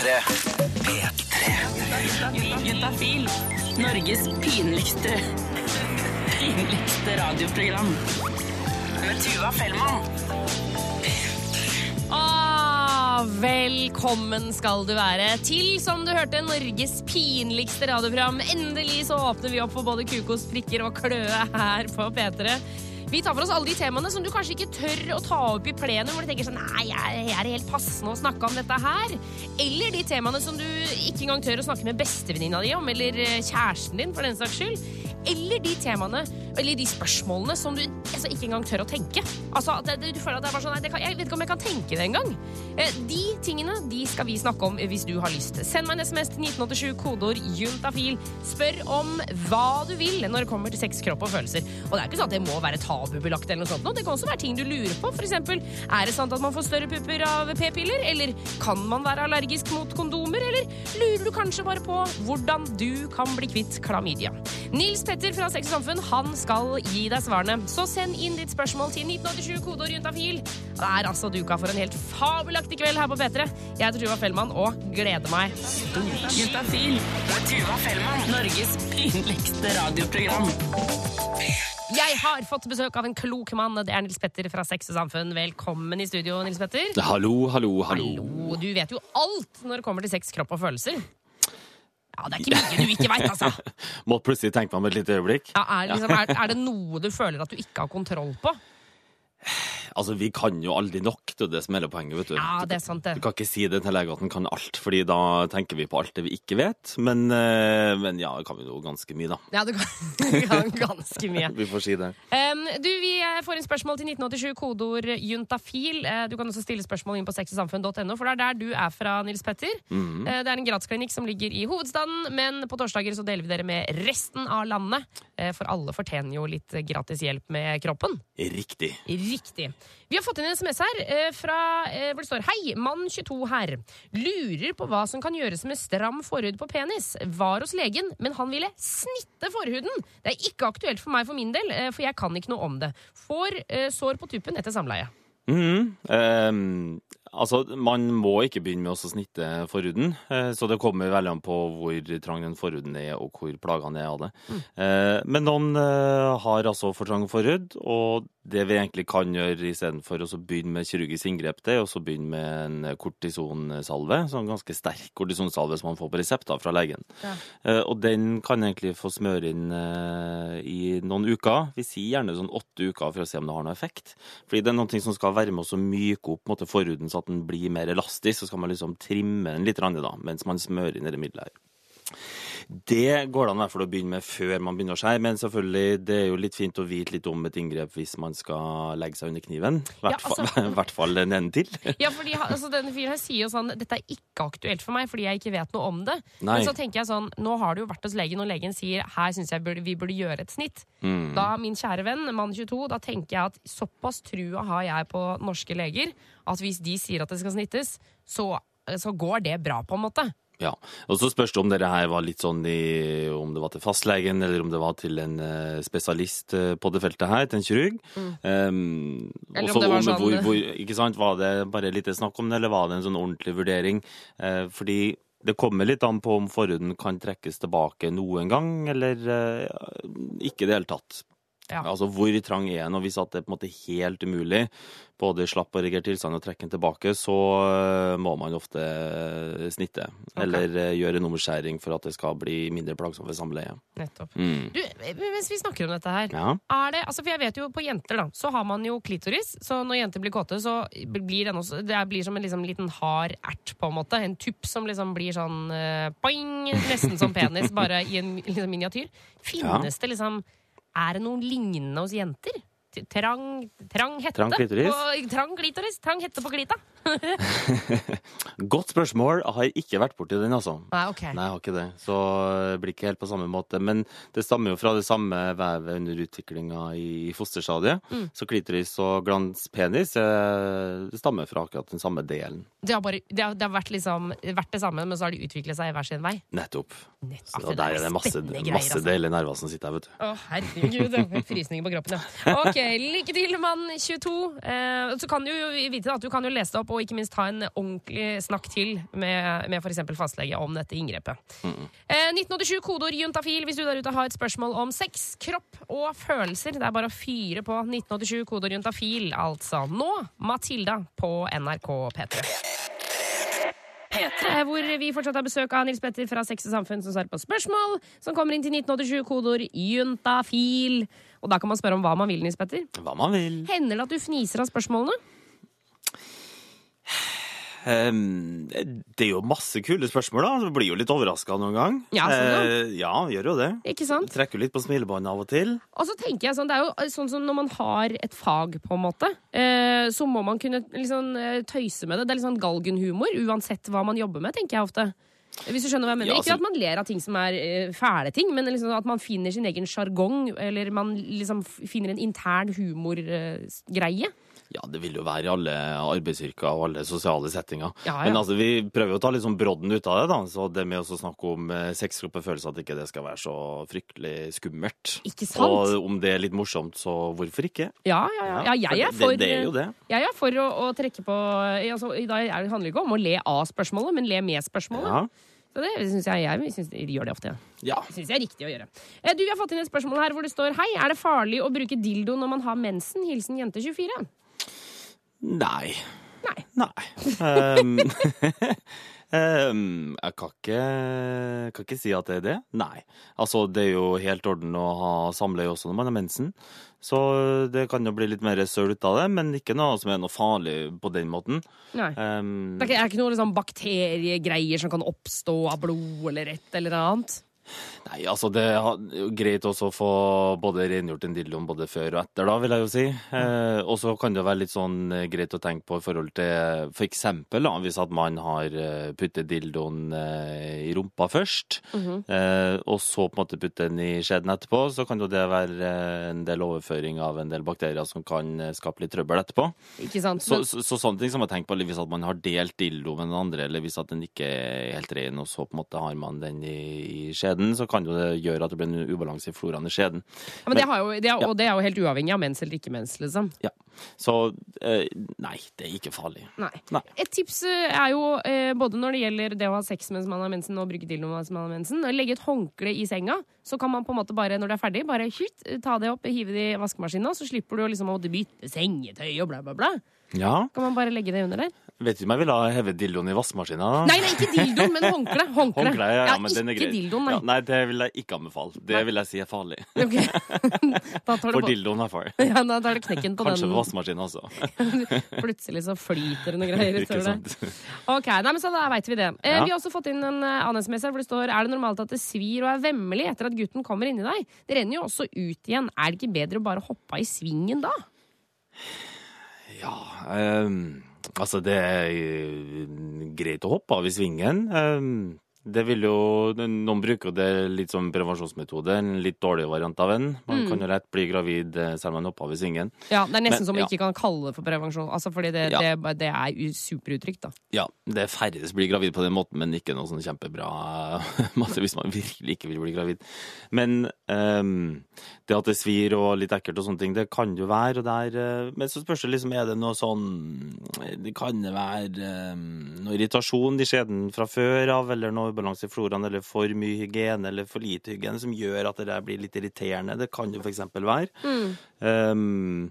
P3. P3. Juntafil. Norges pinligste pinligste radioprogram. Med Tuva Fellmann. Ah, velkommen skal du være til, som du hørte, Norges pinligste radioprogram. Endelig så åpner vi opp for både kukos, prikker og kløe her på P3. Vi tar for oss alle de temaene som du kanskje ikke tør å ta opp i plenum, hvor du tenker sånn Nei, jeg er helt passende å snakke om dette her. Eller de temaene som du ikke engang tør å snakke med bestevenninna di om, eller eh, kjæresten din, for den saks skyld. Eller de temaene, eller de spørsmålene som du altså, ikke engang tør å tenke. Altså, det, du føler at det er bare sånn Nei, kan, jeg vet ikke om jeg kan tenke det engang. Eh, de tingene de skal vi snakke om hvis du har lyst. Send meg en SMS til 1987, kodeord juntafil. Spør om hva du vil når det kommer til sex, kropp og følelser. Og det er ikke sånn at det må være tabubelagt eller noe sånt. Det kan også være ting du lurer på. For eksempel, er det sant at man får større pupper av p-piller? Eller kan man være allergisk mot kondomer? Eller lurer du kanskje bare på hvordan du kan bli kvitt klamydia? Nils Petter fra Sex og Samfunn han skal gi deg svarene. Så send inn ditt spørsmål til 1987 kodeord juntafil. Det er altså duka for en helt fabelaktig kveld her på P3. Jeg heter Tuva Fellmann og gleder meg stort. Juntafil. Med Tuva Fellmann. Norges pinligste radioprogram. Jeg har fått besøk av en klok mann. Det er Nils Petter fra Sex og Samfunn. Velkommen i studio, Nils Petter. Hallo, hallo, hallo. Hallo. Du vet jo alt når det kommer til sex, kropp og følelser. Ja, Det er ikke mye du ikke veit, altså. Må plutselig tenke meg om et lite øyeblikk. Ja, er, liksom, er, er det noe du føler at du ikke har kontroll på? Altså, Vi kan jo aldri nok, det er det som er hele poenget. vet du. Ja, det er sant, det. Du kan ikke si det til lege at han kan alt, fordi da tenker vi på alt det vi ikke vet. Men, eh, men ja, kan vi jo ganske mye, da. Ja, du kan, du kan ganske mye. Vi får si det. Um, du, Vi eh, får inn spørsmål til 1987, kodeord juntafil. Eh, Du kan også stille spørsmål inn på sexysamfunn.no, for det er der du er fra, Nils Petter. Mm -hmm. Det er en gradsklinikk som ligger i hovedstaden, men på torsdager så deler vi dere med resten av landet. For alle fortjener jo litt gratis hjelp med kroppen. Riktig. Riktig. Vi har fått inn en SMS her eh, fra, eh, hvor det står Hei, mann 22 her. Lurer på hva som kan gjøres med stram forhud på penis. Var hos legen, men han ville snitte forhuden. Det er ikke aktuelt for meg for min del, eh, for jeg kan ikke noe om det. Får sår på tuppen etter samleie. Mm -hmm. um, altså, man må ikke begynne med å snitte forhuden, så det kommer veldig an på hvor trang den forhuden er, og hvor plagene er av det. Eh, men noen uh, har altså for trang forhud, og det vi egentlig kan gjøre istedenfor å begynne med kirurgisk inngrep, det er å begynne med en kortisonsalve, sånn ganske sterk kortisonsalve som man får på resept da, fra legen. Ja. Eh, og den kan egentlig få smøre inn eh, i noen uker. Vi sier gjerne sånn åtte uker for å se om det har noe effekt. Fordi det er noen ting som skal være med oss å myke opp måte, forhuden så at den blir mer elastisk. Så skal man liksom trimme den litt da, mens man smører inn det middelet her. Det går det an hvert å begynne med før man begynner å skjære, men selvfølgelig, det er jo litt fint å vite litt om et inngrep hvis man skal legge seg under kniven. I hvert, Ja, altså- fall, den hvert til. Ja, fordi altså, denne fyren her sier jo sånn Dette er ikke aktuelt for meg fordi jeg ikke vet noe om det. Nei. Men så tenker jeg sånn Nå har du jo vært hos legen, og legen sier her syns jeg burde, vi burde gjøre et snitt. Mm. Da, min kjære venn, mann 22, da tenker jeg at såpass trua har jeg på norske leger at hvis de sier at det skal snittes, så, så går det bra, på en måte. Ja, og så spørs det om dere her var litt sånn i Om det var til fastlegen, eller om det var til en eh, spesialist eh, på det feltet her, til en kirurg. Um, Mm. Eller om det var sånn- hvor, hvor, Ikke sant, Var det bare litt snakk om det, eller var det en sånn ordentlig vurdering? Uh, fordi det kommer litt an på om forhuden kan trekkes tilbake noen gang, eller uh, ikke i det hele tatt. Ja. Altså Hvor trang er den? Og hvis det er på en måte helt umulig, både i slapp og regert tilstand, å trekke den tilbake, så eh, må man ofte snitte. snitte. Eller eh, gjøre en omskjæring for at det skal bli mindre plagsomt ved samleie. Nettopp. Mm. Du, mens vi snakker om dette her Ja. er det, altså for jeg vet jo På jenter da, så har man jo klitoris. Så når jenter blir kåte, så blir den også, det blir som en liksom, liten hard ert. på En måte En tupp som liksom blir sånn eh, boing, Nesten som penis, bare i en liksom, miniatyr. Finnes det liksom Er det noe lignende hos jenter? Trang, trang hette Trang klitoris? På, trang klitoris? Trang hette på klita? Godt spørsmål. Jeg har ikke vært borti den, altså. Nei, okay. Nei, jeg har ikke det. Så det blir ikke helt på samme måte. Men det stammer jo fra det samme vevet under utviklinga i fosterstadiet. Mm. Så klitoris og glans penis eh, stammer fra akkurat den samme delen. Det har, bare, det har, det har vært, liksom, vært det samme, men så har de utviklet seg i hver sin vei. Nettopp. Nett- Så altså, der er det masse, spennende greier, masse altså. deilige nerver som sitter her, vet du. Å, herregud. Er frysninger på kroppen, ja. Ok, lykke til, mann 22. Eh, så kan du jo vite at du kan jo lese det opp og ikke minst ha en ordentlig snakk til med, med f.eks. fastlege om dette inngrepet. Eh, 1987, kodeord juntafil hvis du der ute har et spørsmål om sex, kropp og følelser. Det er bare å fyre på 1987, kodeord juntafil, altså. Nå, Matilda på NRK P3. P3. Eh, Hvor vi fortsatt har besøk av Nils Petter fra Sex og Samfunn som svarer på spørsmål, som kommer inn til 1987, kodeord juntafil. Og da kan man spørre om hva man vil, Nils Petter. Hva man vil. Hender det at du fniser av spørsmålene? Ehm, det er jo masse kule spørsmål, da. Du blir jo litt overraska noen gang. Ja, sånn, ja. Eh, ja, gjør jo det. Ikke sant? Trekker litt på smilebåndet av og til. Og så tenker jeg sånn, Det er jo sånn som når man har et fag, på en måte, eh, så må man kunne liksom, eh, tøyse med det. Det er litt sånn galgenhumor, uansett hva man jobber med, tenker jeg ofte. Hvis du skjønner hva jeg mener. Ja, Ikke altså- at man ler av ting som er eh, fæle ting, men liksom at man finner sin egen sjargong, eller man liksom finner en intern humorgreie. Ja, det vil jo være i alle arbeidsyrker og alle sosiale settinger. Ja, ja. Men altså, vi prøver jo å ta litt sånn brodden ut av det, da. Så det med å snakke om sexgruppe føles følelser, at ikke det skal være så fryktelig skummelt. Ikke sant? Og om det er litt morsomt, så hvorfor ikke? Ja, ja, ja. ja jeg er for, det, det er jo det. Jeg er for å, å trekke på altså, I dag er det handler det ikke om å le av spørsmålet, men le med spørsmålet. Ja. Så det synes jeg, jeg synes de gjør det ofte. Ja. Det syns jeg er riktig å gjøre. Eh, Du, Vi har fått inn et spørsmål her hvor det står Hei, er det farlig å bruke dildo når man har mensen? Hilsen jente24. Nei. Nei. Nei. Um, um, jeg kan ikke, kan ikke si at det er det. Nei. Altså, det er jo helt orden å ha samleie også når man har mensen. Så det kan jo bli litt mer søl ut av det, men ikke noe som er noe farlig på den måten. Nei. Um, Det er ikke, noen liksom, bakteriegreier som kan oppstå av blod eller et eller annet? Nei, altså det er greit også å få både rengjort en dildo både før og etter, da, vil jeg jo si. Eh, og så kan det være litt sånn eh, greit å tenke på i forhold til for eksempel da, hvis at man har eh, puttet dildoen eh, i rumpa først, eh, og så på en måte putte den i skjeden etterpå, så kan jo det være eh, en del overføring av en del bakterier som kan skape litt trøbbel etterpå. Ikke sant? Så, så, så sånne ting som jeg tenker på, eller hvis at man har delt dildo med den andre, eller hvis at den ikke er helt ren, og så på en måte har man den i, i skjeden, så kan jo det gjøre at det blir en ubalanse i floraen i skjeden. ja, men det har jo, det er, og det er jo helt uavhengig av mens eller ikke mens, liksom. Ja. Så eh, nei, det er ikke farlig. Nei. Nei. Et tips eh, er jo eh, både når det gjelder det å ha sex mens man har mensen og bruke dildo mens man har mensen, legge et håndkle i senga. Så kan man på en måte bare, når det er ferdig, bare ta det opp, hive det i vaskemaskinen, så slipper du liksom å måtte bytte sengetøy og bla, bla, bla. Ja, Kan man bare legge det under der? vet ikke om jeg ville ha hevet dildoen i vaskemaskina? Nei, nei, ikke dildoen, men håndkle. Håndkle, Håndkle, ja, ja, men den er greit grei. dildoen, nei. Ja, nei, det vil jeg ikke anbefale. Det vil jeg si er farlig. Okay. du For dildoen i hvert. Ja, da tar du knekken på Kanskje den. Kanskje på vaskemaskina også. Plutselig så flyter det noe greier utover det. Ok, nei, men så da vet vi det. Eh, Ja. Vi har også fått inn en eh, annen SMS her hvor det står Er det normalt at det svir og er vemmelig etter at gutten kommer inni deg? Det renner jo også ut igjen. Er det ikke bedre å bare hoppe i svingen da? Ja, um, altså det er eh, greit å hoppe av i svingen. Um, det vil jo, Noen bruker det litt som prevensjonsmetode, en litt dårlig variant av en. Man kan jo lett bli gravid eh, selv om man hopper av i svingen. Ja, Det er nesten Men, som man ja. ikke kan kalle det for prevensjon. Altså, fordi det, Ja. det, det er superuttrykt. da. Ja, det er færrest blir gravid på den måten, men ikke noe sånn kjempebra måte hvis man virkelig ikke vil bli gravid. Men ehm, det at det svir og litt ekkelt og sånne ting, det kan jo være. Og der, uh, men så spørs det liksom, er det noe sånn Det kan være um, noe irritasjon i skjeden fra før av, eller noe ubalanse i floraen, eller for mye hygiene, eller for lite hygiene, som gjør at det der blir litt irriterende. Det kan jo eksempel være. Ehm,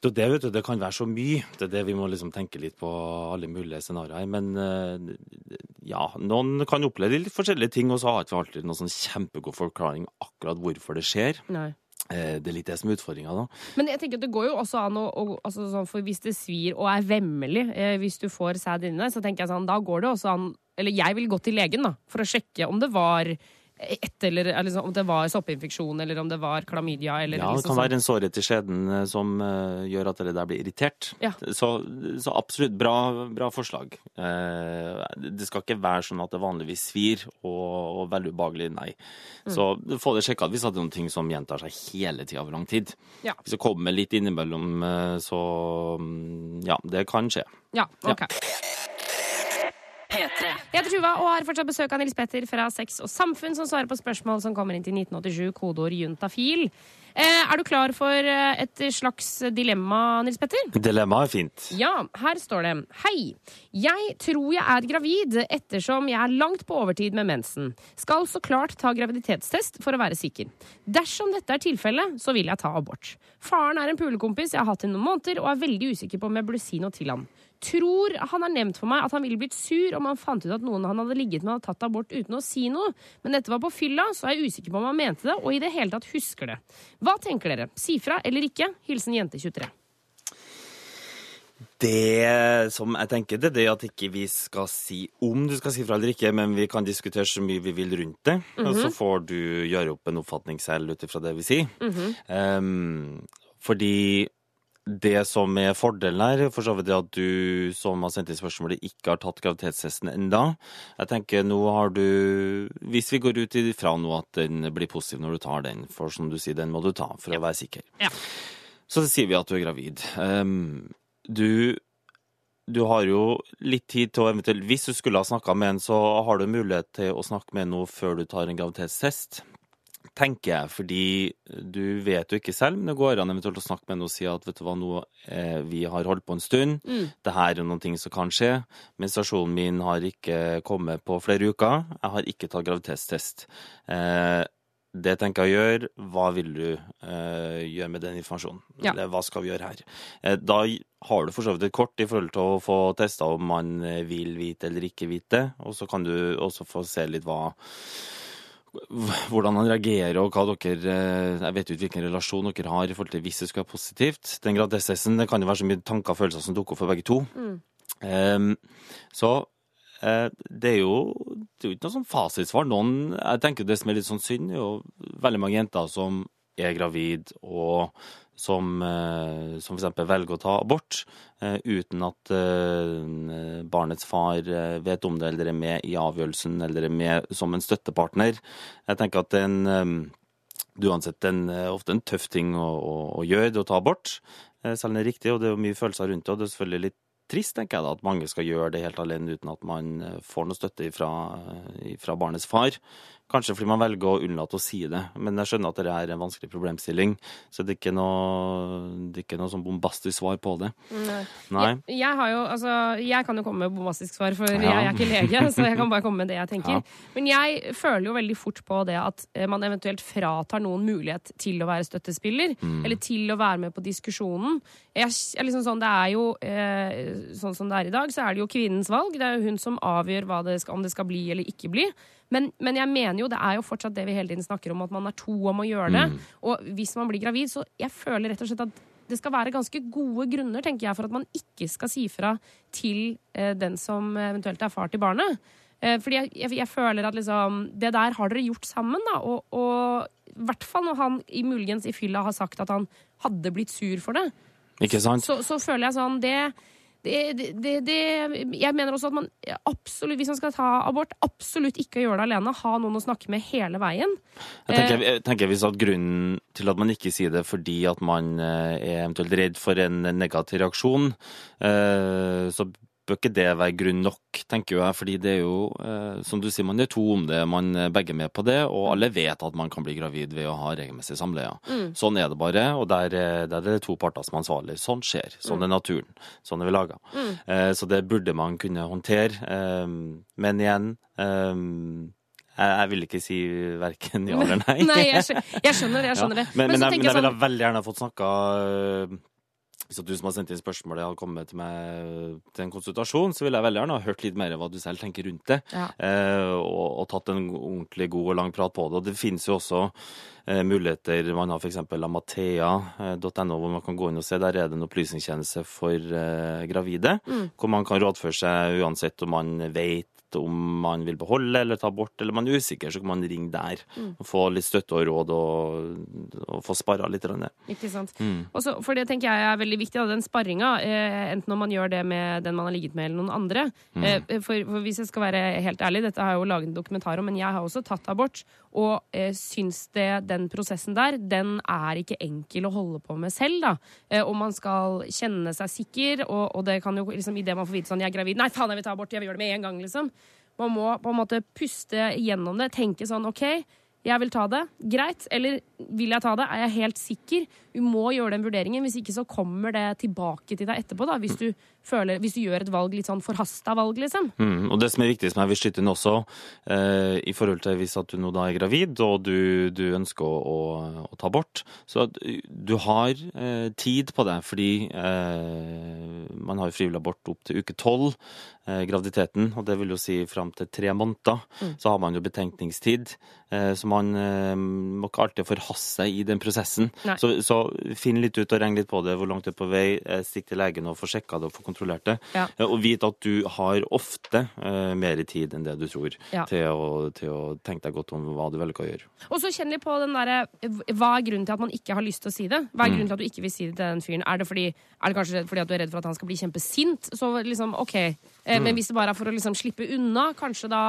det, det, vet du, det kan være så mye. Det er det vi må liksom tenke litt på alle mulige scenarioer. Men eh, ja, noen kan oppleve litt forskjellige ting, og så har ikke vi alltid noen sånn kjempegod forklaring akkurat hvorfor det skjer. Nei. Eh, Det er litt det som er utfordringa, da. Men jeg tenker at det går jo også an å, å altså sånn, For hvis det svir og er vemmelig, eh, hvis du får sæd inni deg, så tenker jeg sånn, da går det også an Eller jeg vil gå til legen da, for å sjekke om det var et eller, liksom, om det var soppinfeksjon, eller om det var klamydia, eller Ja, det liksom kan sånn. være en sårhet i skjeden eh, som uh, gjør at dere der blir irritert. Ja. Så, så absolutt bra, bra forslag. Uh, det skal ikke være sånn at det vanligvis svir og, og veldig ubehagelig, nei. Mm. Så få det sjekka hvis det er noen ting som gjentar seg hele tida over lang tid. Ja. Hvis det kommer litt innimellom, så mm, ja, det kan skje. Ja, ok. P3. Jeg heter Tuva og har fortsatt besøk av Nils Petter fra Sex og Samfunn, som svarer på spørsmål som kommer inn til 1987, kodeord juntafil. Eh, er du klar for eh, et slags dilemma, Nils Petter? Dilemma er fint. Ja, her står det. Hei. Jeg tror jeg er gravid ettersom jeg er langt på overtid med mensen. Skal så klart ta graviditetstest for å være sikker. Dersom dette er tilfellet, så vil jeg ta abort. Faren er en pulekompis jeg har hatt i noen måneder, og er veldig usikker på om jeg burde si noe til ham. Tror han har nevnt for meg at han ville blitt sur om han fant ut at noen han hadde ligget med, hadde tatt abort uten å si noe. Men dette var på fylla, så er jeg usikker på om han mente det, og i det hele tatt husker det. Hva tenker dere? Si fra eller ikke? Hilsen jente23. Det som jeg tenker, det er det at ikke vi skal si om du skal si fra eller ikke, men vi kan diskutere så mye vi vil rundt det. Og så får du gjøre opp en oppfatning selv ut ifra det vi sier. Em, fordi det som er fordelen her, for så vidt er at du som har sendt inn spørsmålet, ikke har tatt graviditetstesten enda. Jeg tenker nå har du Hvis vi går ut ifra nå at den blir positiv når du tar den, for som du sier, den må du ta for å være sikker. Ja. Så sier vi at du er gravid. Um, du du har jo litt tid til å eventuelt Hvis du skulle ha snakka med en, så har du mulighet til å snakke med noe før du tar en graviditetstest. Tenker jeg, fordi du vet jo ikke selv, men det går an eventuelt å snakke med en og si at vet du hva, nå eh, vi har holdt på en stund, det her er noen ting som kan skje. Menstruasjonen min har ikke kommet på flere uker, jeg har ikke tatt graviditetstest. Eh, det tenker jeg å gjøre. Hva vil du eh, gjøre med den informasjonen? Ja. Eller hva skal vi gjøre her? Eh, da har du for så vidt et kort i forhold til å få testa om man vil vite eller ikke vite, og så kan du også få se litt hva hvordan han reagerer, og hva dere eh, Jeg vet jo ikke hvilken relasjon dere har i forhold til hvis det skulle være positivt. Den gradessessen, det kan jo være så mye tanker og følelser som dukker opp for begge to. Em, så eh, det er jo det er jo ikke noe sånn fasitsvar. Noen, jeg tenker Det som er litt sånn synd, er jo veldig mange jenter som er gravid og som, eh, som f.eks. velger å ta abort eh, uten at eh, barnets far vet om det eller er med i avgjørelsen eller er med som en støttepartner. Jeg tenker at det er en, uansett en, ofte en tøff ting å, å, å gjøre, det å ta abort. Selv om det er riktig, og det er mye følelser rundt det. Og det er selvfølgelig litt trist, tenker jeg da, at mange skal gjøre det helt alene uten at man får noe støtte fra, barnets far. Kanskje fordi man velger å unnlate å si det. Men jeg skjønner at det er en vanskelig problemstilling, så det er ikke noe, det er ikke noe sånn bombastisk svar på det. Nei. Jeg, jeg har jo, altså, jeg kan jo komme med bombastisk svar, for jeg Ja. er ikke lege. Så jeg kan bare komme med det jeg tenker. Ja. Men jeg føler jo veldig fort på det at eh, man eventuelt fratar noen mulighet til å være støttespiller. Mm. Eller til å være med på diskusjonen. Jeg, jeg liksom sånn, det er jo eh, Sånn som det er i dag, så er det jo kvinnens valg. Det er jo hun som avgjør det skal, om det skal bli eller ikke bli. Men, men jeg mener jo, det er jo fortsatt det vi hele tiden snakker om, at man er to om å gjøre det. Mm. Og hvis man blir gravid, så jeg føler rett og slett at det skal være ganske gode grunner tenker jeg, for at man ikke skal si fra til eh, den som eventuelt er far til barnet. Eh, fordi jeg, jeg, jeg føler at liksom, det der har dere gjort sammen. Da, og, i hvert fall når han i muligens i fylla har sagt at han hadde blitt sur for det, Ikke sant? så, så føler jeg sånn det, det, det, Jeg mener også at man absolutt, hvis man skal ta abort, absolutt ikke gjøre det alene. Ha noen å snakke med hele veien. Jeg tenker, jeg tenker hvis at Grunnen til at man ikke sier det fordi at man eh, er eventuelt redd for en negativ reaksjon, eh, så bør ikke det være grunn nok, tenker jeg. Fordi det er jo, eh, som du sier, man er to om det, man er begge med på det, og alle vet at man kan bli gravid ved å ha regelmessig samleie. Sånn er det bare, og der, er- der er det to parter som er ansvarlig. Sånn skjer. Sånn er naturen. Sånn er vi laga. Eh, så det burde man kunne håndtere. Eh, men igjen eh, jeg, jeg vil ikke si verken ja eller nei. Nei, jeg, skjø- jeg skjønner det. Jeg skjønner det. Men, men, så jeg, men jeg ville sånn- veldig gjerne fått snakka Hvis at du som har sendt inn spørsmålet hadde kommet til meg til en konsultasjon, så ville jeg veldig gjerne ha hørt litt mer hva du selv tenker rundt det. Ja. Eh, og, og tatt en ordentlig god og lang prat på det. Og det finnes jo også eh, muligheter. Man har f.eks. amathea.no, hvor man kan gå inn og se. Der er det en opplysningstjeneste for eh, gravide, Mm. hvor man kan rådføre seg uansett om man vet uansett om man vil beholde eller ta bort, eller man er usikker, så kan man ringe der. Mm. Og få litt støtte og råd, og, og få sparra litt. Ikke sant? Mm. Også, for det tenker jeg er veldig viktig, den sparringa. Eh, enten om man gjør det med den man har ligget med, eller noen andre. Mm. Eh, for, for hvis jeg skal være helt ærlig, dette har jeg jo laget en dokumentar om, men jeg har også tatt abort. Og eh, syns det den prosessen der, den er ikke enkel å holde på med selv, da. Eh, og man skal kjenne seg sikker, og, og det kan jo liksom idet man får vite sånn 'jeg er gravid', nei faen, jeg vil ta abort, jeg vil gjøre det med en gang, liksom. Man må på en måte puste gjennom det, tenke sånn OK, jeg vil ta det. Greit. Eller vil jeg ta det? Er jeg helt sikker? Du må gjøre den vurderingen. Hvis ikke så kommer det tilbake til deg etterpå. da, Hvis du, føler, hvis du gjør et valg litt sånn forhasta valg, liksom. Mm, og det som er viktig, som jeg vil skyte inn også, eh, i forhold til hvis at du nå da er gravid og du, du ønsker å, å, å ta bort, så at du har eh, tid på det, fordi eh, man har jo frivillig abort opp til uke tolv, eh, graviditeten, og det vil jo si fram til tre måneder, så har man jo betenkningstid. Eh, så man eh, må ikke alltid forhaste seg i den prosessen. Nei. Så, så finn litt ut og regn litt på det, hvor langt du er på vei, eh, stikk til legen og få sjekka det og få kontrollert det. Ja. Eh, Og vite at du har ofte eh, mer tid enn det du tror, Ja. til, å, til å tenke deg godt om hva du velger å gjøre. Og så kjenn litt på den derre Hva er grunnen til at man ikke har lyst til å si det? Hva er grunnen til at du ikke vil si det til den fyren? Er det, fordi, er det kanskje fordi at du er redd for at han skal bli kjempesint? Så liksom, OK. Eh, Men hvis det bare er for å liksom slippe unna, kanskje da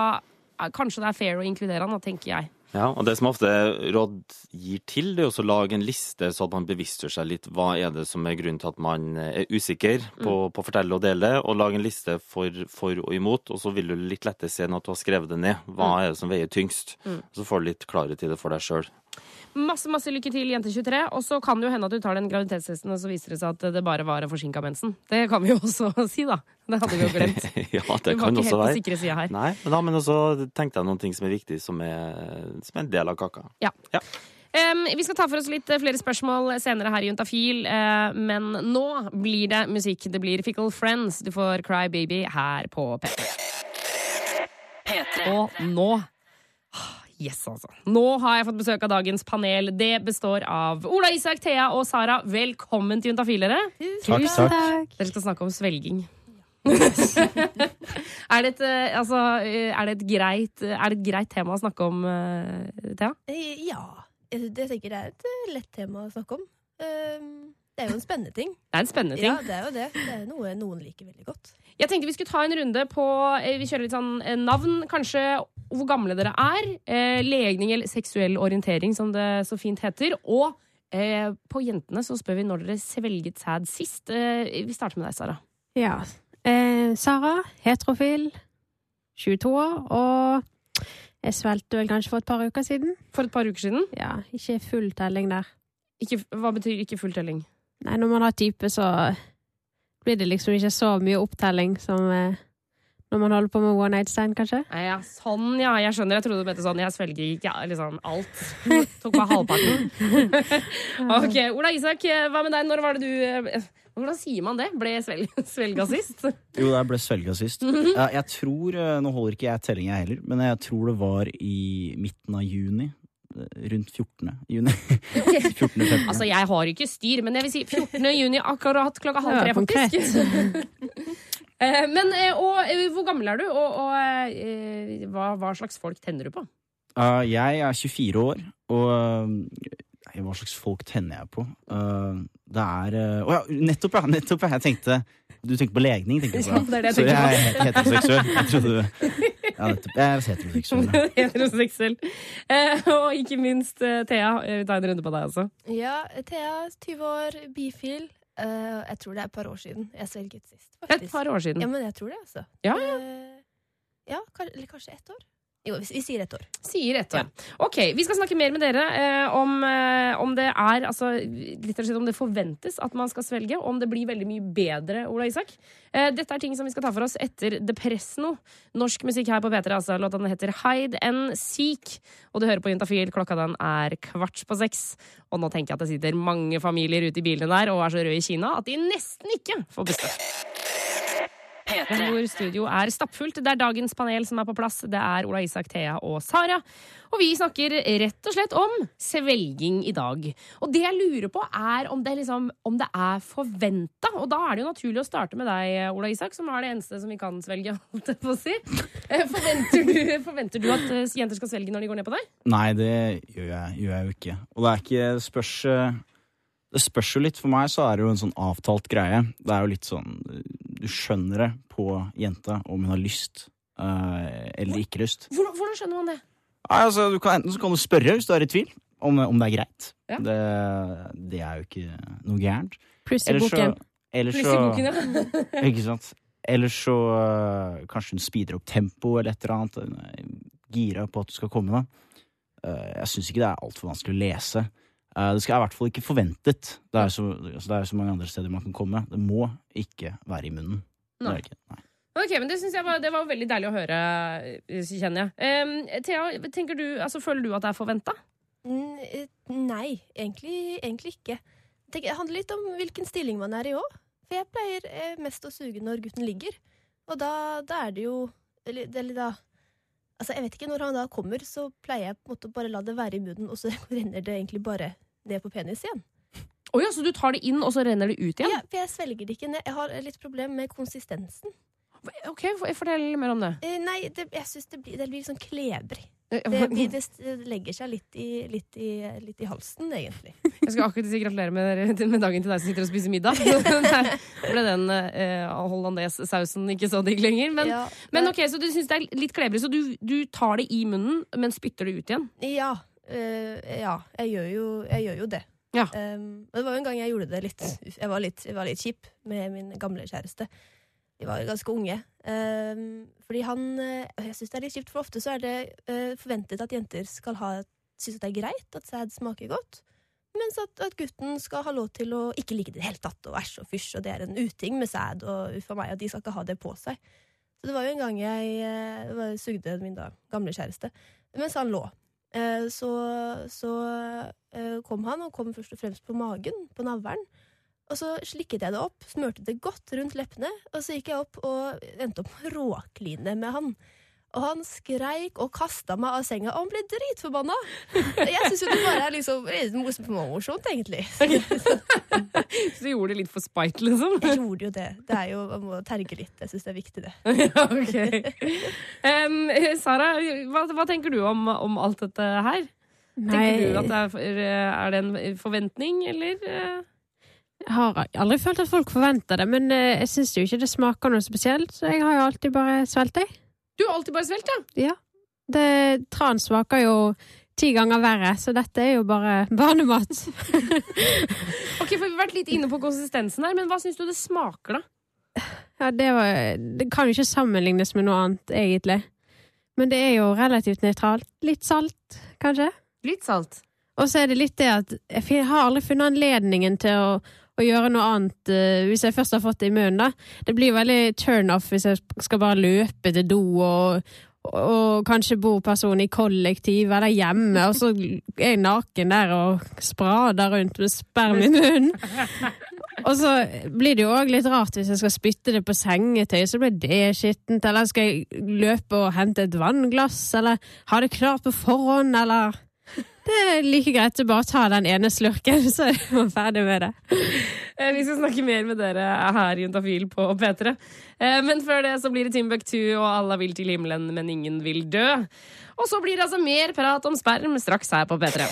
Kanskje det er fair å inkludere han, da, tenker jeg. Ja, og Det som ofte råd gir til, det er å lage en liste, så at man bevisstgjør seg litt hva er det som er grunnen til at man er usikker på, på å fortelle og dele, og lage en liste for, for og imot. Og så vil du litt lettere se når du har skrevet det ned. Hva er det som veier tyngst? Så får du litt klarhet i det for deg sjøl. Masse masse lykke til, jente23. Og så kan det jo hende at du tar den graviditetstesten, og så viser det seg at det bare var en forsinka mensen. Det kan vi jo også si, da. Det hadde vi jo glemt. ja, det Du var ikke helt på sikre sida her. Nei, men, da, men også tenkte jeg noen ting som er viktig, som er, som er en del av kaka. Ja. Ja. Um, vi skal ta for oss litt eh, flere spørsmål senere her i Juntafil, uh, men nå blir det musikk. Det blir Fickle Friends. Du får Cry Baby her på P3. P3. Og nå Yes, altså. Nå har jeg fått besøk av dagens panel. Det består av Ola Isak, Thea og Sara. Velkommen til Juntafil, dere. Takk, takk. Dere skal snakke om svelging. er, det et, eh, altså, eh, er, det et greit, er det et greit tema å snakke om, eh, Thea? Eh, Ja. Jeg tenker det er et eh, lett tema å snakke om. Um, Det er jo en spennende ting. Det er en spennende ting. Ja, det er jo det. Det er noe noen liker veldig godt. Jeg tenkte vi skulle ta en runde på eh, Vi kjører litt sånn eh, navn, kanskje hvor gamle dere er. Eh, legning eller seksuell orientering, som det så fint heter. Og eh, på jentene så spør vi når dere svelget sæd sist. Eh, vi starter med deg, Sara. Ja. Eh, Sara, heterofil, 22 år, og jeg svelgte vel kanskje for et par uker siden. For et par uker siden. Ja, ikke full telling der. Ikke, hva betyr ikke full telling? Nei, når man har type, så blir det liksom ikke så mye opptelling som eh, når man holder på med one night stand, kanskje. Nei, ja, sånn, ja. Jeg skjønner. Jeg trodde du mente sånn. Jeg svelger ikke ja, liksom alt. Tok bare halvparten. ok, Ola Isak, hva med deg? Når var det du eh, Hvordan sier man det? Ble svel svelga sist? Jo, jeg ble svelga sist. Ja, jeg tror, eh, Nå holder ikke jeg telling, jeg heller, men jeg tror det var i midten av juni. Rundt 14. juni. 14. Altså, jeg har ikke styr, men jeg vil si 14. juni akkurat klokka halv tre, faktisk. Eh, men, eh, og eh, hvor gammel er du, og, og hva, hva slags folk tenner du på? Uh, jeg er 24 år, og nei, hva slags folk tenner jeg på? Uh, det er uh, ja, nettopp, ja! Nettopp, ja. Jeg tenkte Du tenker på legning, tenker du på? Ja, det er det jeg Så tenker på. jeg er heteroseksuell. Jeg trodde Ja, nettopp. Jeg er heteroseksuell. Heteroseksuell. Eh, og ikke minst eh, Thea. Jeg vil ta en runde på deg også. Ja, Thea, 20 år, bifil. Eh, jeg tror det er et par år siden jeg svelget sist. Et par år siden? Ja, men jeg tror det, altså. Ja, Eh, ja eller kanskje ett år? Jo, vi, sier ett år. Sier ett år. Ok, Vi skal snakke mer med dere eh, om, eh, om det er altså, slett om det forventes at man skal svelge, og om det blir veldig mye bedre, Ola Isak. Eh, dette er ting som vi skal ta for oss etter Depresso. Norsk musikk her på P3. Altså, låta heter Hide and Seek. Og du hører på Juntafil. Klokka den er kvart på seks. Og nå tenker jeg at det sitter mange familier ute i bilene der og er så røde i Kina at de nesten ikke får puste. P3. hvor studio er stappfullt. Det er dagens panel som er på plass. Det er Ola Isak, Thea og Sara. Og vi snakker rett og slett om svelging i dag. Og det jeg lurer på, er om det, liksom, om det er forventa. Og da er det jo naturlig å starte med deg, Ola Isak, som er det eneste som vi kan svelge. holdt jeg på å si. Eh, Forventer du, forventer du at eh, jenter skal svelge når de går ned på deg? Nei, det gjør jeg, gjør jeg jo ikke. Og det er ikke spørs, eh, Det spørs jo litt. For meg så er det jo en sånn avtalt greie. Det er jo litt sånn Du skjønner det på jenta om hun har lyst eh, eller ikke lyst. Hvordan, hvordan skjønner man det? Nei, altså, du kan, enten så kan du spørre hvis du er i tvil om, om det er greit. Ja. Det, det er jo ikke noe gærent. Pluss i så, boken. Pluss så i boken, ja. Ikke sant? Eller så øh, kanskje hun speeder opp tempo eller et eller annet. Gira på at du skal komme. da. Øh, jeg syns ikke det er altfor vanskelig å lese. Øh, det skal i hvert fall ikke forventet. Det er, så, altså, det er så mange andre steder man kan komme. Det må ikke være i munnen. Det Nei. er det ikke. Nei. Ok, men Det synes jeg var, det var veldig deilig å høre, eh, kjenner jeg. Um, Thea, tenker du, altså, føler du at det er forventa? Eh, Nei, egentlig, egentlig ikke. Tenk, det handler litt om hvilken stilling man er i òg. For jeg pleier eh, mest å suge når gutten ligger. Og da, da er det jo Eller, eller da Altså, jeg vet ikke, Når han da kommer, så pleier jeg på en måte bare la det være i munnen, og så renner det egentlig bare ned på penis igjen. Oh, ja, så du tar det inn, og så renner det ut igjen? Ja, for jeg svelger det ikke ned. Jeg har litt problem med konsistensen. Ok, for- Fortell mer om det. Eh, nei, det, jeg syns det blir, det blir sånn klebrig. Det, det, det legger seg litt i, litt, i, litt i halsen, egentlig. Jeg skal akkurat si gratulere med, med dagen til deg som sitter og spiser middag. Der ble den eh, hollandes-sausen ikke så digg lenger. Men, ja, men ok, Så du syns det er litt klebrig, så du, du tar det i munnen, men spytter det ut igjen? Ja, øh, ja jeg, gjør jo, jeg gjør jo det. Ja. Um, det var jo en gang jeg gjorde det litt Jeg var litt, jeg var litt kjip med min gamle kjæreste. Vi var ganske unge. Um, fordi han øh, Jeg syns det er litt kjipt, for ofte så er det øh, forventet at jenter skal ha synes det er greit at sæd smaker godt. Mens at, at gutten skal ha lov til å ikke like det i det hele tatt, og æsj og fysj, og det er en uting med sæd, og uff a meg, og de skal ikke ha det på seg. Så det var jo en gang jeg øh, var- sugde min da gamle kjæreste mens han lå. Eh, så, så eh, kom han, og kom først og fremst på magen, på navlen. Og så slikket jeg det opp, smørte det godt rundt leppene, og så gikk jeg opp og endte opp med å råkline med han. Og han skreik og kasta meg av senga, og han ble dritforbanna! Jeg syns jo det bare er liksom morsomt, egentlig. Så du gjorde det litt for spite, liksom? Jeg gjorde jo det. Det er jo, Man må terge litt. Jeg syns det er viktig, det. Ja, ok. Em, Sara, hva, hva tenker du om, om alt dette her? Tenker du at det er, er det en forventning, eller? Jeg har aldri følt at folk forventer det, men eh, jeg syns jo ikke det smaker noe spesielt, så jeg har jo alltid bare svelget det. Du har alltid bare svelget, ja? Ja. Det, tran smaker jo ti ganger verre, så dette er jo bare barnemat. Ok, for Vi har vært litt inne på konsistensen her, men hva syns du det smaker, da? Ja, det, var, det kan jo ikke sammenlignes med noe annet, egentlig. Men det er jo relativt nøytralt. Litt salt, kanskje. Litt salt. Og så er det litt det at jeg har aldri funnet anledningen til å, å gjøre noe annet eh, hvis jeg først har fått det i munnen. da. Det blir veldig turn-off hvis jeg skal bare løpe til do og, og kanskje bor personen i kollektiv eller hjemme, og så er jeg naken der og sprader rundt med sperm i munnen. Og så blir det jo òg litt rart hvis jeg skal spytte det på sengetøy, så blir det skittent. Eller skal jeg løpe og hente et vannglass, eller ha det klart på forhånd, eller Det er like greit å bare ta den ene slurken, så er man ferdig med det. Eh, Vi skal snakke mer med dere her i Juntafil på P3. Eh, Men før det så blir det Timbuktu, og alle vil til himmelen, men ingen vil dø. Og så blir det altså mer prat om sperm straks her på P3.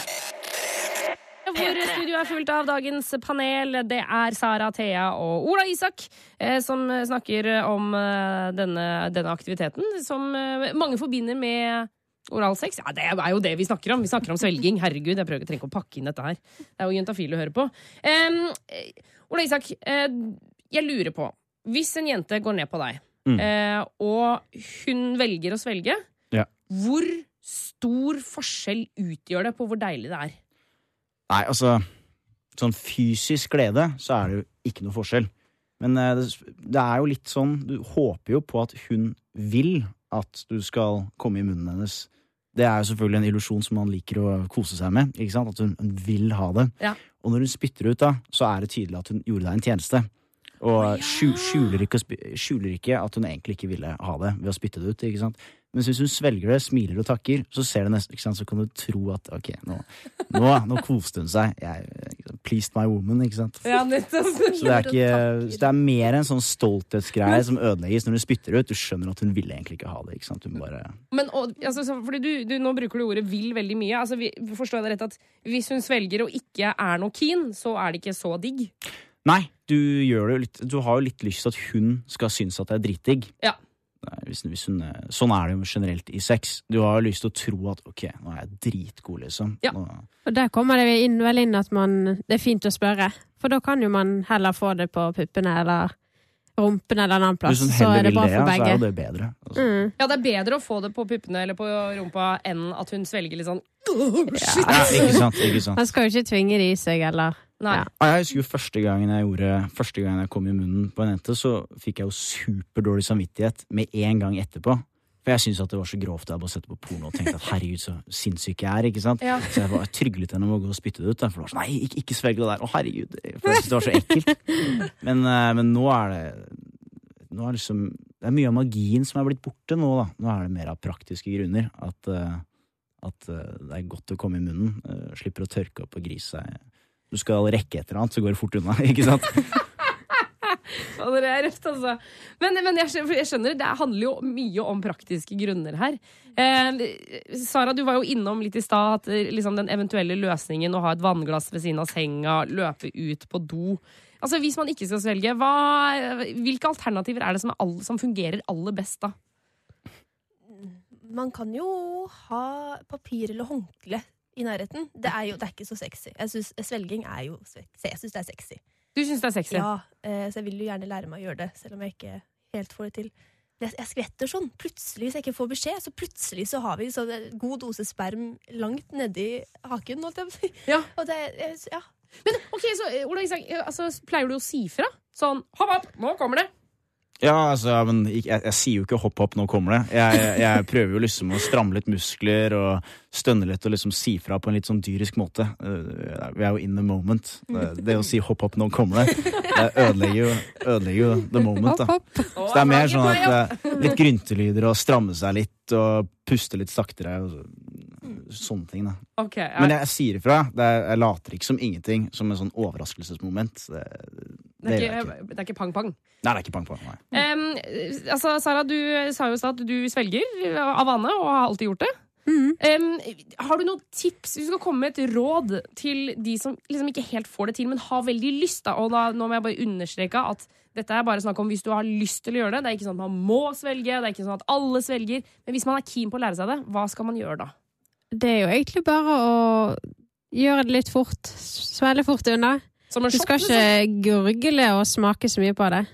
Hvor studio er fullt av dagens panel. Det er Sara, Thea og Ola Isak eh, som snakker om denne, denne aktiviteten som mange forbinder med oralsex. Ja, det er jo det vi snakker om. Vi snakker om svelging. Herregud, jeg prøver, trenger ikke å pakke inn dette her. Det er jo juntafil å høre på. Em, eh, Ola Isak, uh, jeg lurer på Hvis en jente går ned på deg, Mm. uh, og hun velger å svelge, Ja. hvor stor forskjell utgjør det på hvor deilig det er? Nei, altså Sånn fysisk glede, så er det jo ikke noe forskjell. Men det, det er jo litt sånn Du håper jo på at hun vil at du skal komme i munnen hennes. Det er jo selvfølgelig en illusjon som man liker å kose seg med. ikke sant? At hun, hun vil ha det. Ja. Og når hun spytter ut, da, så er det tydelig at hun gjorde deg en tjeneste. Og skjuler ikke, skjuler ikke at hun egentlig ikke ville ha det ved å spytte det ut. ikke sant? Mens hvis hun svelger det, smiler og takker, så ser det nesten, ikke sant, så kan du tro at ok, nå, nå, nå koste hun seg. Jeg pleased my woman, ikke sant. Ja, nettopp. Så det er, ikke, så det er mer en sånn stolthetsgreie som ødelegges når du spytter ut. Du skjønner at hun ville egentlig ikke ha det. ikke sant? Bare... Men og, altså, så, fordi du, du, Nå bruker du ordet 'vil' veldig mye. Altså, vi, forstår jeg det rett at Hvis hun svelger og ikke er noe keen, så er det ikke så digg? Nei, du, gjør det jo litt, du har jo litt lyst til at hun skal synes at det er dritdigg. Ja. Hvis, hvis hun, eh, sånn er det jo generelt i sex. Du har jo lyst til å tro at ok, nå er jeg dritgod, liksom. Ja. Nå, Og der kommer det inn, vel inn at man, det er fint å spørre. For da kan jo man heller få det på puppene eller rumpen eller en annen plass. hvis hun Så er heller det vil bra det, så er jo det bedre. Altså. Mm. Ja, det er bedre å få det på puppene eller på rumpa enn at hun svelger litt sånn Shit. Ja, ikke sant, ikke sant. Man skal jo ikke tvinge det i seg, eller. Ja. Ah, Jeg husker jo første gangen jeg gjorde Første gangen jeg kom i munnen på en jente, så fikk jeg jo superdårlig samvittighet med en gang etterpå. For jeg syntes at det var så grovt. Jeg bare sett på porno og tenkte at herregud, så sinnssyk jeg er. ikke sant? Ja. Så jeg var tryglet henne om å gå og spytte det ut. da, For det var sånn, nei, ikke, ikke svelg det der. Å, herregud. For jeg syntes det var så ekkelt. Men, eh, men nå er det nå er liksom, Det er mye av magien som er blitt borte nå, da. Nå er det mer av praktiske grunner. At, eh, at eh, det er godt å komme i munnen. slipper å tørke opp og grise seg. Du skal rekke et eller annet, så går det fort unna. ikke sant? det er røft, altså. Men, men jeg, skjønner, jeg skjønner, det handler jo mye om praktiske grunner her. Eh, Sara, du var jo innom litt i stad at eh, liksom, den eventuelle løsningen å ha et vannglass ved siden av senga, løpe ut på do Altså, Hvis man ikke skal svelge, hva, hvilke alternativer er det som, er all, som fungerer aller best da? Man kan jo ha papir eller håndkle i nærheten. Det er jo det er ikke så sexy. Jeg synes, svelging er jo sexy. Jeg syns det er sexy. Du syns det er sexy? Ja, eh, så jeg vil jo gjerne lære meg å gjøre det, selv om jeg ikke helt får det til. Jeg, jeg skvetter sånn. Plutselig, hvis jeg ikke får beskjed, så plutselig så har vi sånn en god dose sperm langt nedi haken, holdt jeg på å si. Ja. Og det, jeg, ja. Men ok, så eh, Ola Isak, altså, pleier du å si fra? Sånn hopp opp, nå kommer det! Ja, altså, men jeg, jeg, jeg sier jo ikke hopp hopp, nå kommer det. Jeg, jeg, prøver jo liksom å stramme litt muskler og stønne litt og liksom si fra på en litt sånn dyrisk måte. Uh, Vi er jo in the moment. Det, det å si hopp hopp, nå kommer det, det ødelegger jo, ødelegger jo the moment. da. Så det er mer sånn at uh, litt gryntelyder og stramme seg litt og puste litt saktere. Og så, sånne ting, da. Okay, ja. Men jeg, sier ifra. Det er, jeg later ikke som ingenting, som en sånn overraskelsesmoment. Det, det, er ikke, det er ikke pang-pang. Nei, det er ikke pang pang. Nei. Em, altså, Sara, du sa jo i stad at du svelger av vane, og har alltid gjort det. Mm. Um, har du noen tips hvis du skal komme med et råd til de som liksom ikke helt får det til, men har veldig lyst? Da, og da, nå må jeg bare understreke at dette er bare snakk om hvis du har lyst til å gjøre det. Det er ikke sånn at man må svelge, det er ikke sånn at alle svelger. Men hvis man er keen på å lære seg det, hva skal man gjøre da? Det er jo egentlig bare å gjøre det litt fort. Svelle fort unna. Som en Du skal shot, liksom? ikke gurgle og smake så mye på det.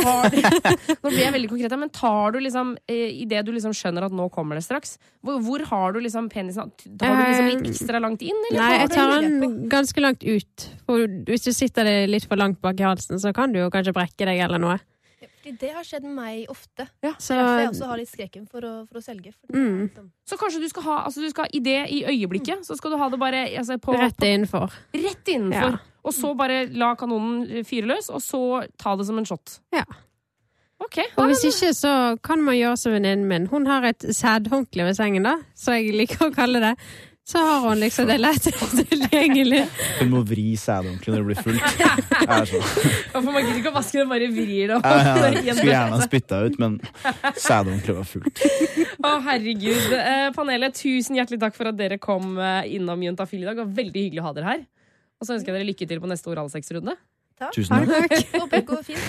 tar du, Nå blir jeg veldig konkret, men tar du liksom eh, idet du liksom skjønner at nå kommer det straks, hvor, hvor har du liksom penisen? Tar du liksom litt ekstra langt inn, eller Nei, jeg tar den ganske langt ut. For hvis du sitter litt for langt bak i halsen, så kan du jo kanskje brekke deg eller noe. Fordi det har skjedd med meg ofte. Så er derfor jeg også har litt skrekken for å, for å selge. For Mm. liksom- Så kanskje du skal ha altså du skal, I det i øyeblikket så skal du ha det bare altså, på, rett på, innenfor. rett innenfor. Ja. Og så bare la kanonen fyre løs, og så ta det som en shot. Ja. Ok. Og hvis ikke, så kan man gjøre som venninnen min. Hun har et sædhåndkle ved sengen, da, så jeg liker å kalle det. Så har hun liksom det lett tilgjengelig. Hun må vri sædhåndkleet når det blir fullt. Er sånn. Man gidder ikke å vaske det, bare vrir det opp. Ja, ja, Skulle gjerne ha spytta ut, men sædhåndkleet var fullt. Å, herregud. Eh, panelet, tusen hjertelig takk for at dere kom eh, innom Juntafil i dag. Det var veldig hyggelig å ha dere her. Og så ønsker jeg dere lykke til på neste oralsexrunde. Tusen takk. Håper det går fint.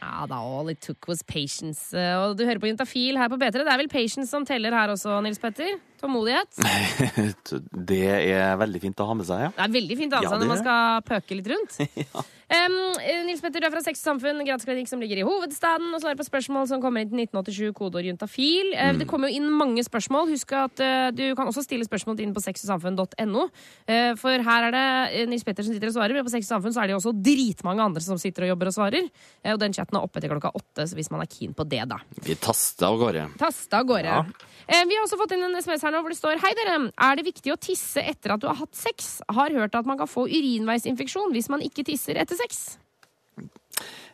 P3. Ja da, all it took was patience. Eh, Og du hører på Juntafil her på P3. Det er vel patience som teller her også, Nils Petter? Tålmodighet? Det er veldig fint å ha med seg, ja. Det er veldig fint å ha med seg når man skal pøke litt rundt. Um, eh, Nils Petter, du er fra Sex og Samfunn, gradsklinikk som ligger i hovedstaden, og svarer på spørsmål som kommer inn til 1987, kodeord juntafil. Mm. Det kommer jo inn mange spørsmål. Husk at uh, du kan også stille spørsmål inn på sexogsamfunn.no. Uh, for her er det eh, Nils Petter som sitter og svarer, men på Sex og Samfunn så er det jo også dritmange andre som sitter og jobber og svarer. Uh, og den chatten er oppe til klokka åtte, så hvis man er keen på det, da. Vi taster av gårde. Taster av gårde. Ja. Vi har også fått inn en SMS her nå hvor det står Hei dere, er det viktig å tisse etter at du har hatt sex? Har hørt at man kan få urinveisinfeksjon hvis man ikke tisser etter sex.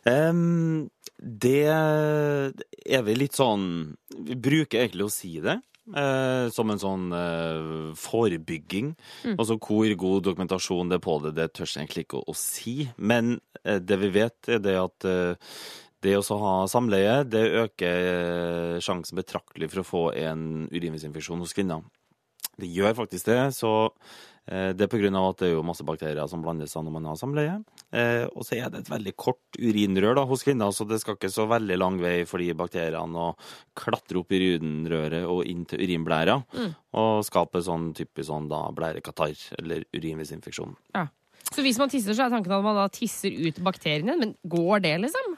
Um, det er vi litt sånn Vi bruker egentlig å si det. eh, som en sånn eh, forebygging. Altså hvor god dokumentasjon det er på det, det tør jeg egentlig ikke å, å si. Men eh, det vi vet, er det at eh, det å ha samleie, det øker eh, sjansen betraktelig for å få en urinveisinfeksjon hos kvinner. Det gjør faktisk det, så det er av at det er jo masse bakterier som blandes seg når man har samleie. Eh, og så er det et veldig kort urinrør da, hos kvinner, så det skal ikke så veldig lang vei for de bakteriene å klatre opp i urinrøret og inn til urinblæra, og skape sånn typisk sånn da blærekatarr eller urinveisinfeksjon. Så hvis man tisser, så er tanken at man da tisser ut bakteriene. Men går det, liksom?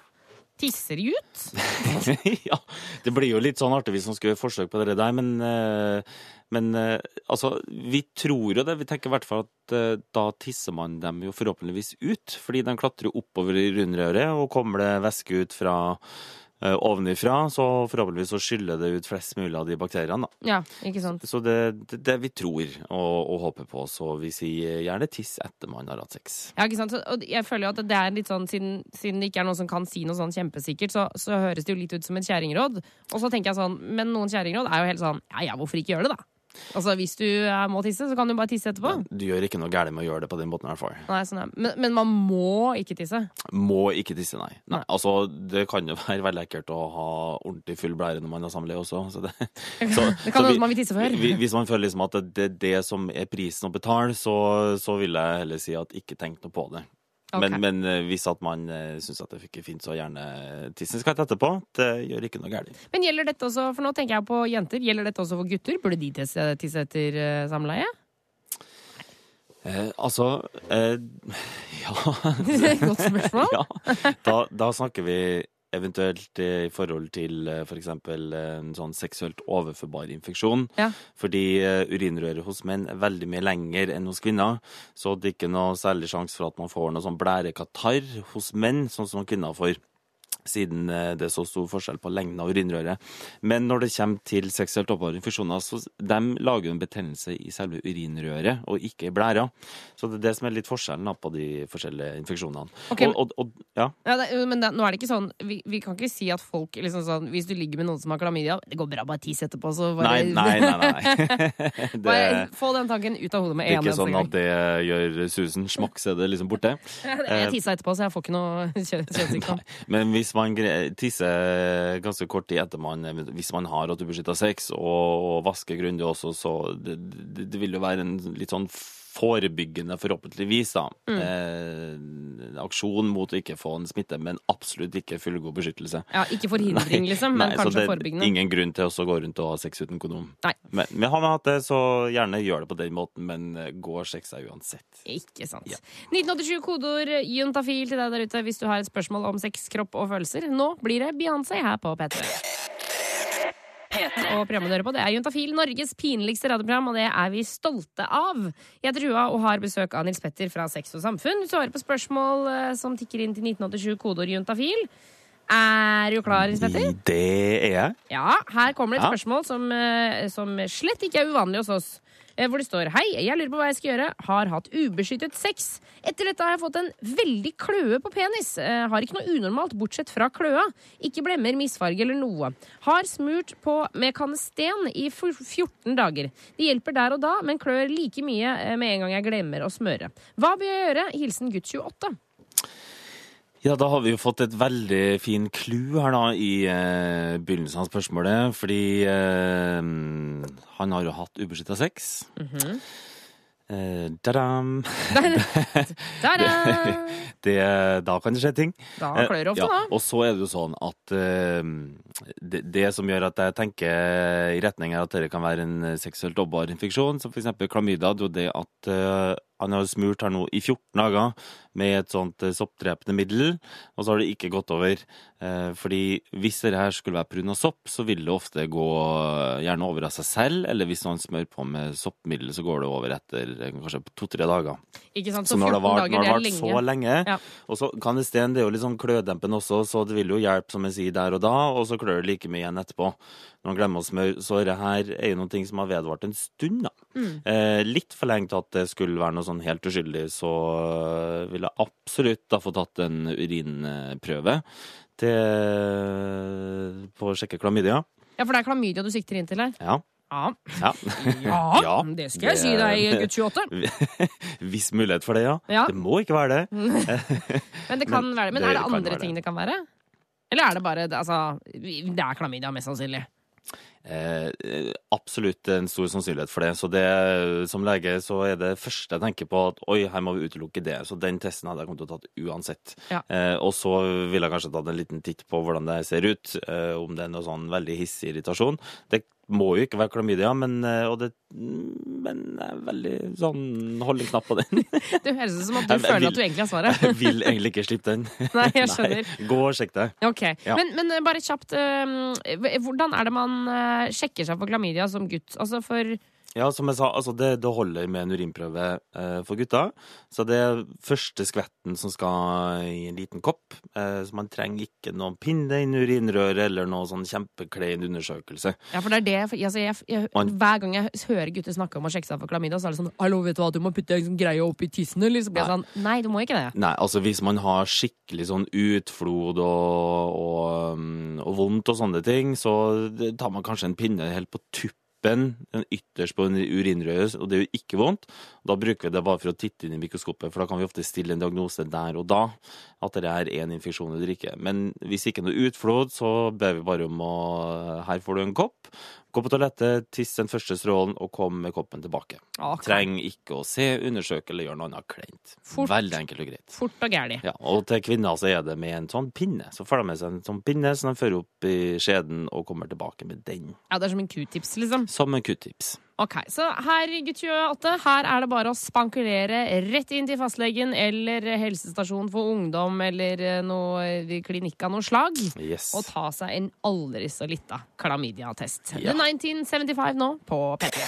Tisser de ut? ja, det blir jo litt sånn artig hvis man skulle gjøre forsøk på det der, men, eh, men eh, altså, vi tror jo det. Vi tenker i hvert fall at eh, da tisser man dem jo forhåpentligvis ut, fordi de klatrer oppover i rundrøret, og kommer det væske ut fra ovenifra, så forhåpentligvis så skyller det ut flest mulig av de bakteriene. Da. Ja, ikke sant? Så det er det, det vi tror og, og håper på, så vi sier gjerne tiss etter man har hatt sex. Ja, ikke sant? Så- Og jeg føler jo at det er litt sånn, siden, siden det ikke er noen som kan si noe sånn kjempesikkert, så, så høres det jo litt ut som et kjerringråd. Og så tenker jeg sånn, men noen kjerringråd er jo helt sånn, ja ja, hvorfor ikke gjøre det da? Altså, hvis du eh, må tisse, så kan du bare tisse etterpå. Du gjør ikke noe galt med å gjøre det på den måten i hvert fall. Nei, sånn er. men, men man må ikke tisse. Må ikke tisse, nei. nei. Nei. Altså, det kan jo være veldig ekkelt å ha ordentlig full blære når man har samleie også. Så det, så, Det kan hende man vil tisse før. Hvis man føler liksom at det er det som er prisen å betale, så, så vil jeg heller si at ikke tenk noe på det. Ok. Men, men eh, hvis at man uh, syns at det ikke er fint, så gjerne tissen etterpå. Det gjør ikke noe galt. Men gjelder dette også, for nå tenker jeg på jenter, gjelder dette også for gutter? Burde de tisse, tisse etter eh, samleie? Eh, altså eh, Ja. Godt spørsmål. ja. Da, da snakker vi eventuelt eh, i forhold til f.eks. for eksempel eh, en sånn seksuelt overførbar infeksjon. Ja. Fordi eh, urinrøret hos menn er veldig mye lenger enn hos kvinner. Så det er ikke noe særlig sjanse for at man får noe sånn blærekatarr hos menn, sånn som kvinner får. Siden eh, det er så stor forskjell på lengden av urinrøret. Men når det kommer til seksuelt overførbare infeksjoner, så de lager en betennelse i selve urinrøret, og ikke i blæra. Så det er det som er litt forskjellen på de forskjellige infeksjonene. Ok, og, og, og, ja. Ja, det, men det, nå er det ikke sånn vi, vi kan ikke si at folk liksom sånn, Hvis du ligger med noen som har klamydia, det går bra, bare tiss etterpå, så bare, Nei, nei, nei. nei. det, bare Få den tanken ut av hodet med det er ikke sånn at det gjør susen. Smokk, så er det liksom borte. Jeg tissa etterpå, så jeg får ikke noe kjø- kjønnssykdom. Hvis man tisser ganske kort tid etter man Hvis man har hatt ubeskytta sex og, og vasker grundig også, så det, det, det vil jo være en litt sånn forebyggende, forhåpentligvis, da. Mm. Eh, aksjon mot å ikke få en smitte, men absolutt ikke fullgod beskyttelse. Ja, ikke forhindring, liksom, men Nei, så kanskje det forebyggende. Ingen grunn til å gå rundt og ha sex uten kondom. Nei. Men, men har man hatt det, så gjerne gjør det på den måten, men eh, gå og sjekk seg uansett. Ikke sant. Ja. 1987 kodeord juntafil til deg der ute hvis du har et spørsmål om sex, kropp og følelser. Nå blir det Beyoncé her på P3. P3. Og programmet du hører på, det er Juntafil, Norges pinligste radioprogram, og det er vi stolte av. Jeg heter Rua og har besøk av Nils Petter fra Sex og Samfunn. Du svarer på spørsmål eh, som tikker inn til 1987, kodeord juntafil. Er du klar, Nils Petter? Det er jeg. Ja, her kommer det et spørsmål som, eh, som slett ikke er uvanlig hos oss. Eh, Hvor det står Hei, jeg lurer på hva jeg skal gjøre. Har hatt ubeskyttet sex. Etter dette har jeg fått en veldig kløe på penis. Eh, Har ikke noe unormalt bortsett fra kløa. Ikke blemmer, misfarge eller noe. Har smurt på med kanesten i 14 dager. Det hjelper der og da, men klør like mye eh, med en gang jeg glemmer å smøre. Hva bør jeg gjøre? Hilsen gutt 28. Ja, da har vi jo fått et veldig fin clou her da i eh, begynnelsen av spørsmålet, fordi eh, han har jo hatt ubeskytta sex. Mhm. eh, da-dam. Da kan det skje ting. Da Eh, klør det ofte, ja, da. Og så er det jo sånn at eh, det, det som gjør at jeg tenker i retning av at det kan være en seksuelt oppbar infeksjon, som f.eks. klamydia, det er jo det at eh, han har smurt her nå i 14 dager med et sånt eh, soppdrepende middel, og så har det ikke gått over. Eh, fordi hvis det her skulle være pga. sopp, så vil det ofte gå eh, gjerne over av seg selv, eller hvis man smør på med soppmiddel, så går det over etter kanskje to-tre dager. Ikke sant? Så Så når det 14 har vart- dager, det det er lenge. så lenge, Ja. og så kan det stende en, det er jo litt sånn klødempende også, så det vil jo hjelpe, som jeg sier, der og da, og så klør det like mye igjen etterpå. Når man glemmer å smøre. Så det her er jo noe som har vedvart en stund, da. Mm. Eh, litt for lenge til at det skulle være noe sånn helt uskyldig, så ville jeg absolutt da få tatt en urinprøve til, på å sjekke klamydia. Ja, for det er klamydia du sikter inn til her. Ja. Ja, Ja. ja, det skal jeg si deg, gutt 28. Viss mulighet for det, ja. Ja. Det må ikke være det. Men det kan Men være det. Men det er det kan andre det. ting det kan være? Eller er det bare Altså, det er klamydia, mest sannsynlig. Eh, absolutt en stor sannsynlighet for det. Så det, som lege så er det første jeg tenker på at oi, her må vi utelukke det. Så den testen hadde jeg kommet til å tatt uansett. Ja. Eh, og så ville jeg kanskje tatt en liten titt på hvordan det ser ut. Eh, om det er noe sånn veldig hissig irritasjon. Det må jo ikke være klamydia, men, eh, det, men jeg er veldig sånn Hold en knapp på den. Det høres ut som at du Jeg- føler vil- at du egentlig har svaret. Jeg vil egentlig ikke slippe den. Nei, jeg skjønner. Nei, Gå og sjekk deg. Ok, Ja. men, men eh, bare kjapt eh, Hvordan er det man sjekker seg for klamydia som gutt? Altså for Ja, som jeg sa, altså det, det holder med en urinprøve eh, for gutta. Så det er første skvetten som skal i en liten kopp. Eh, så man trenger ikke noen pinne inn i urinrøret eller noen sånn kjempeklein undersøkelse. Ja, for det er det altså, jeg, jeg, Man- Hver gang jeg hører gutter snakke om å sjekke seg for klamydia, så er det sånn Hallo, vet du hva, du må putte en sånn greie opp i tissen, eller? Så blir jeg sånn Nei, du må ikke det. Nei, altså hvis man har skikkelig sånn utflod og, og, um, og vondt og sånne ting, så tar man kanskje en pinne helt på tuppen, den ytterst på urinrøret, og det jo ikke vondt. Da bruker vi det bare for å titte inn i mikroskopet, for da kan vi ofte stille en diagnose der og da, at det er en infeksjon eller ikke. Men hvis ikke noe utflod, så ber vi bare om å Her får du en kopp. Gå på toalettet, tiss den første strålen, og kom med koppen tilbake. Okay. Trenger ikke å se, undersøke eller gjøre noe annet kleint. Veldig enkelt og greit. Fort og gæli. Ja, og til kvinner så er det med en sånn pinne. Så får de med seg en sånn pinne som de fører opp i skjeden og kommer tilbake med den. Ja, det er som en q-tips, liksom. Som en q-tips. Ok, Så her, gutt 28, her er det bare å spankulere rett inn til fastlegen eller helsestasjon for ungdom eller eh, noe eh, klinikk av noe slag. Yes. Og ta seg en aldri så lita klamydia-test. Ja. The 1975 nå på P3.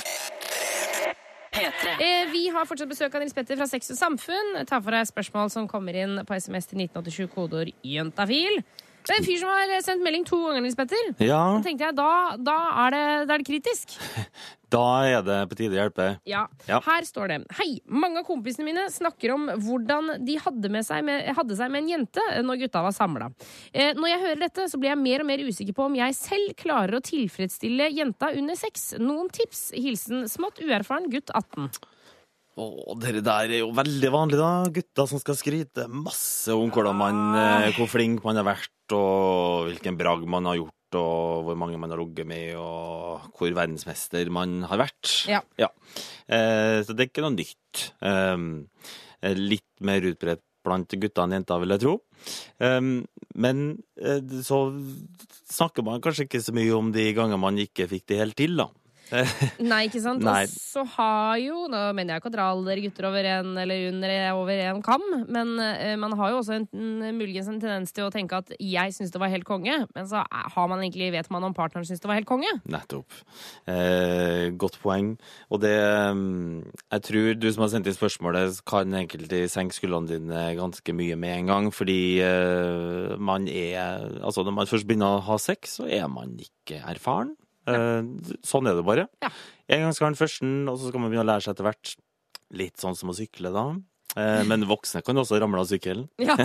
P3. Eh, Vi har fortsatt besøk av Nils Petter fra Sex og Samfunn. Ta for deg spørsmål som kommer inn på SMS til 1987, kodeord juntafil. Det er en fyr som har sendt melding to ganger, Nils Petter. Ja, Da tenkte jeg, da, da, er det, da er det kritisk. da er det på tide å hjelpe. Ja. Ja. Her står det Hei, mange av kompisene mine snakker om hvordan de hadde, med seg med, hadde seg med en jente når gutta var samla. Eh, når jeg hører dette, så blir jeg mer og mer usikker på om jeg selv klarer å tilfredsstille jenta under sex. Noen tips? Hilsen smått uerfaren gutt 18. Å, dere der er jo veldig vanlig, da. Gutter som skal skryte masse om hvordan man, eh, hvor flink man har vært, og hvilken bragd man har gjort, og hvor mange man har ligget med, og hvor verdensmester man har vært. Ja. Eh, så det er ikke noe nytt. Um, eh, litt mer utbredt blant gutter enn jenter, vil jeg tro. Um, men eh, så snakker man kanskje ikke så mye om de ganger man ikke fikk det helt til, da. Nei, ikke sant? Og så har jo Nå mener jeg ikke å dra alle dere gutter over en eller under over en kam, men uh, man har jo også en, en, muligens en tendens til å tenke at jeg syns det var helt konge, men så er- har man egentlig, vet man om partneren syns det var helt konge. Nettopp. Eh, godt poeng. Og det mm, Jeg tror du som har sendt inn spørsmålet, kan egentlig senke skuldrene dine ganske mye med en gang, fordi eh, man er Altså, når man først begynner å ha sex, så er man ikke erfaren. Eh, sånn er det bare. Ja. En gang skal man først, og så skal man begynne å lære seg etter hvert. Litt sånn som å sykle, da. Eh, men voksne kan også ramle av sykkelen. Ja.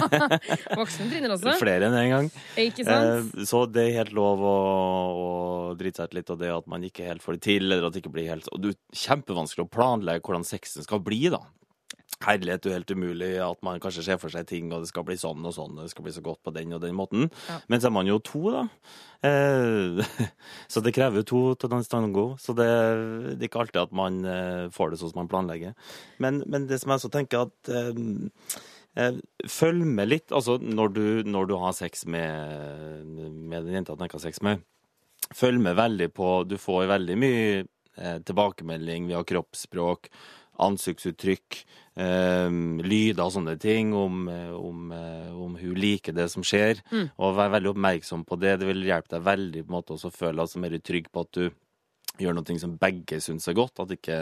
Voksne trinner også. Flere enn én en gang. Ikke sant? Eh, så det er helt lov å, å drite seg ut litt, og det at man ikke helt får det til, eller at det ikke blir helt Og det er kjempevanskelig å planlegge hvordan sexen skal bli, da. Herlighet, det er helt umulig at man kanskje ser for seg ting, og det skal bli sånn og sånn, og det skal bli så godt på den og den måten. Ja. Men så er man jo to, da. Eh, så det krever to til å danse tango. Så det, det er ikke alltid at man eh, får det sånn som man planlegger. Men, men det som jeg også tenker at eh, eh, Følg med litt, altså når du, når du har sex med, med den jenta du ikke har sex med. Følg med veldig på Du får veldig mye eh, tilbakemelding via kroppsspråk ansiktsuttrykk, eh, lyder og sånne ting, om, om, eh, om hun liker det som skjer. Og være veldig oppmerksom på det. Det vil hjelpe deg veldig på en måte å føle deg mer trygg på at du gjør noe som begge syns er godt, at ikke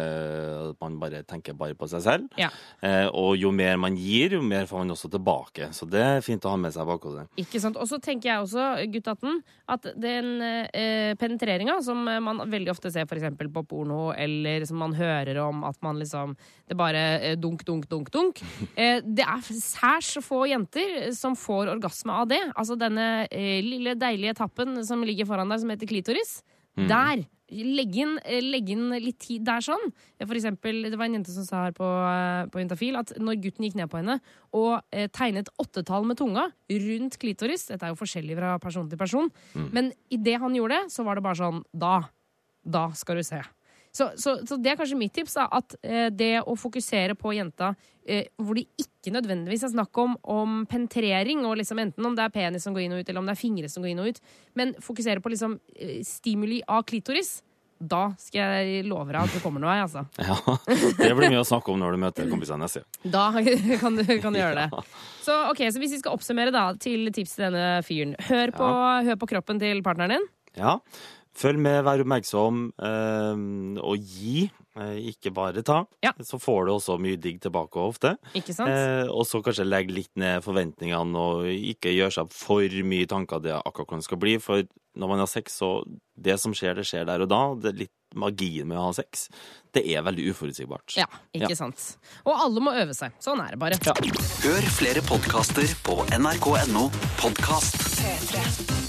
at man bare tenker bare på seg selv. Ja. Eh, og jo mer man gir, jo mer får man også tilbake. Så det er fint å ha med seg bakhodet. Ikke sant? Og så tenker jeg også, guttatten, at den eh, penetreringa som man veldig ofte ser f.eks. på porno, eller som man hører om at man liksom Det bare eh, dunk, dunk, dunk, dunk. Eh, det er særs få jenter som får orgasme av det. Altså denne eh, lille deilige tappen som ligger foran deg, som heter klitoris. Der! Legg inn, eh, legg inn litt tid der sånn. For eksempel, det var en jente som sa her på, eh, på Juntafil at når gutten gikk ned på henne og eh, tegnet åttetall med tunga rundt klitoris Dette er jo forskjellig fra person til person, men idet han gjorde det, så var det bare sånn Da. Da skal du se. Så, så, så det er kanskje mitt tips. da, At eh, det å fokusere på jenta eh, hvor det ikke nødvendigvis er snakk om, om penetrering, og liksom enten om det er penis som går inn og ut, eller om det er fingre som går inn og ut, men fokusere på liksom eh, stimuli av klitoris, da skal jeg love deg at det kommer noe vei, altså. Ja, Det blir mye å snakke om når du møter kompisene neste gang. Da kan du, kan du gjøre det. Så, ok, så hvis vi skal oppsummere da til tips til denne fyren. Hør på, hør på kroppen til partneren din. Ja. Følg med, vær oppmerksom, eh, og gi, eh, ikke bare ta. Ja. Så får du også mye digg tilbake ofte. Ikke sant? Eh, og så kanskje legge litt ned forventningene, og ikke gjøre seg for mye tanker det akkurat hvordan skal bli. For når man har sex, så det som skjer, det skjer der og da. Det er litt magien med å ha sex. Det er veldig uforutsigbart. Ja, ikke Ja. sant. Og alle må øve seg. Sånn er det bare. Hør flere podkaster på nrk.no podkast. P3.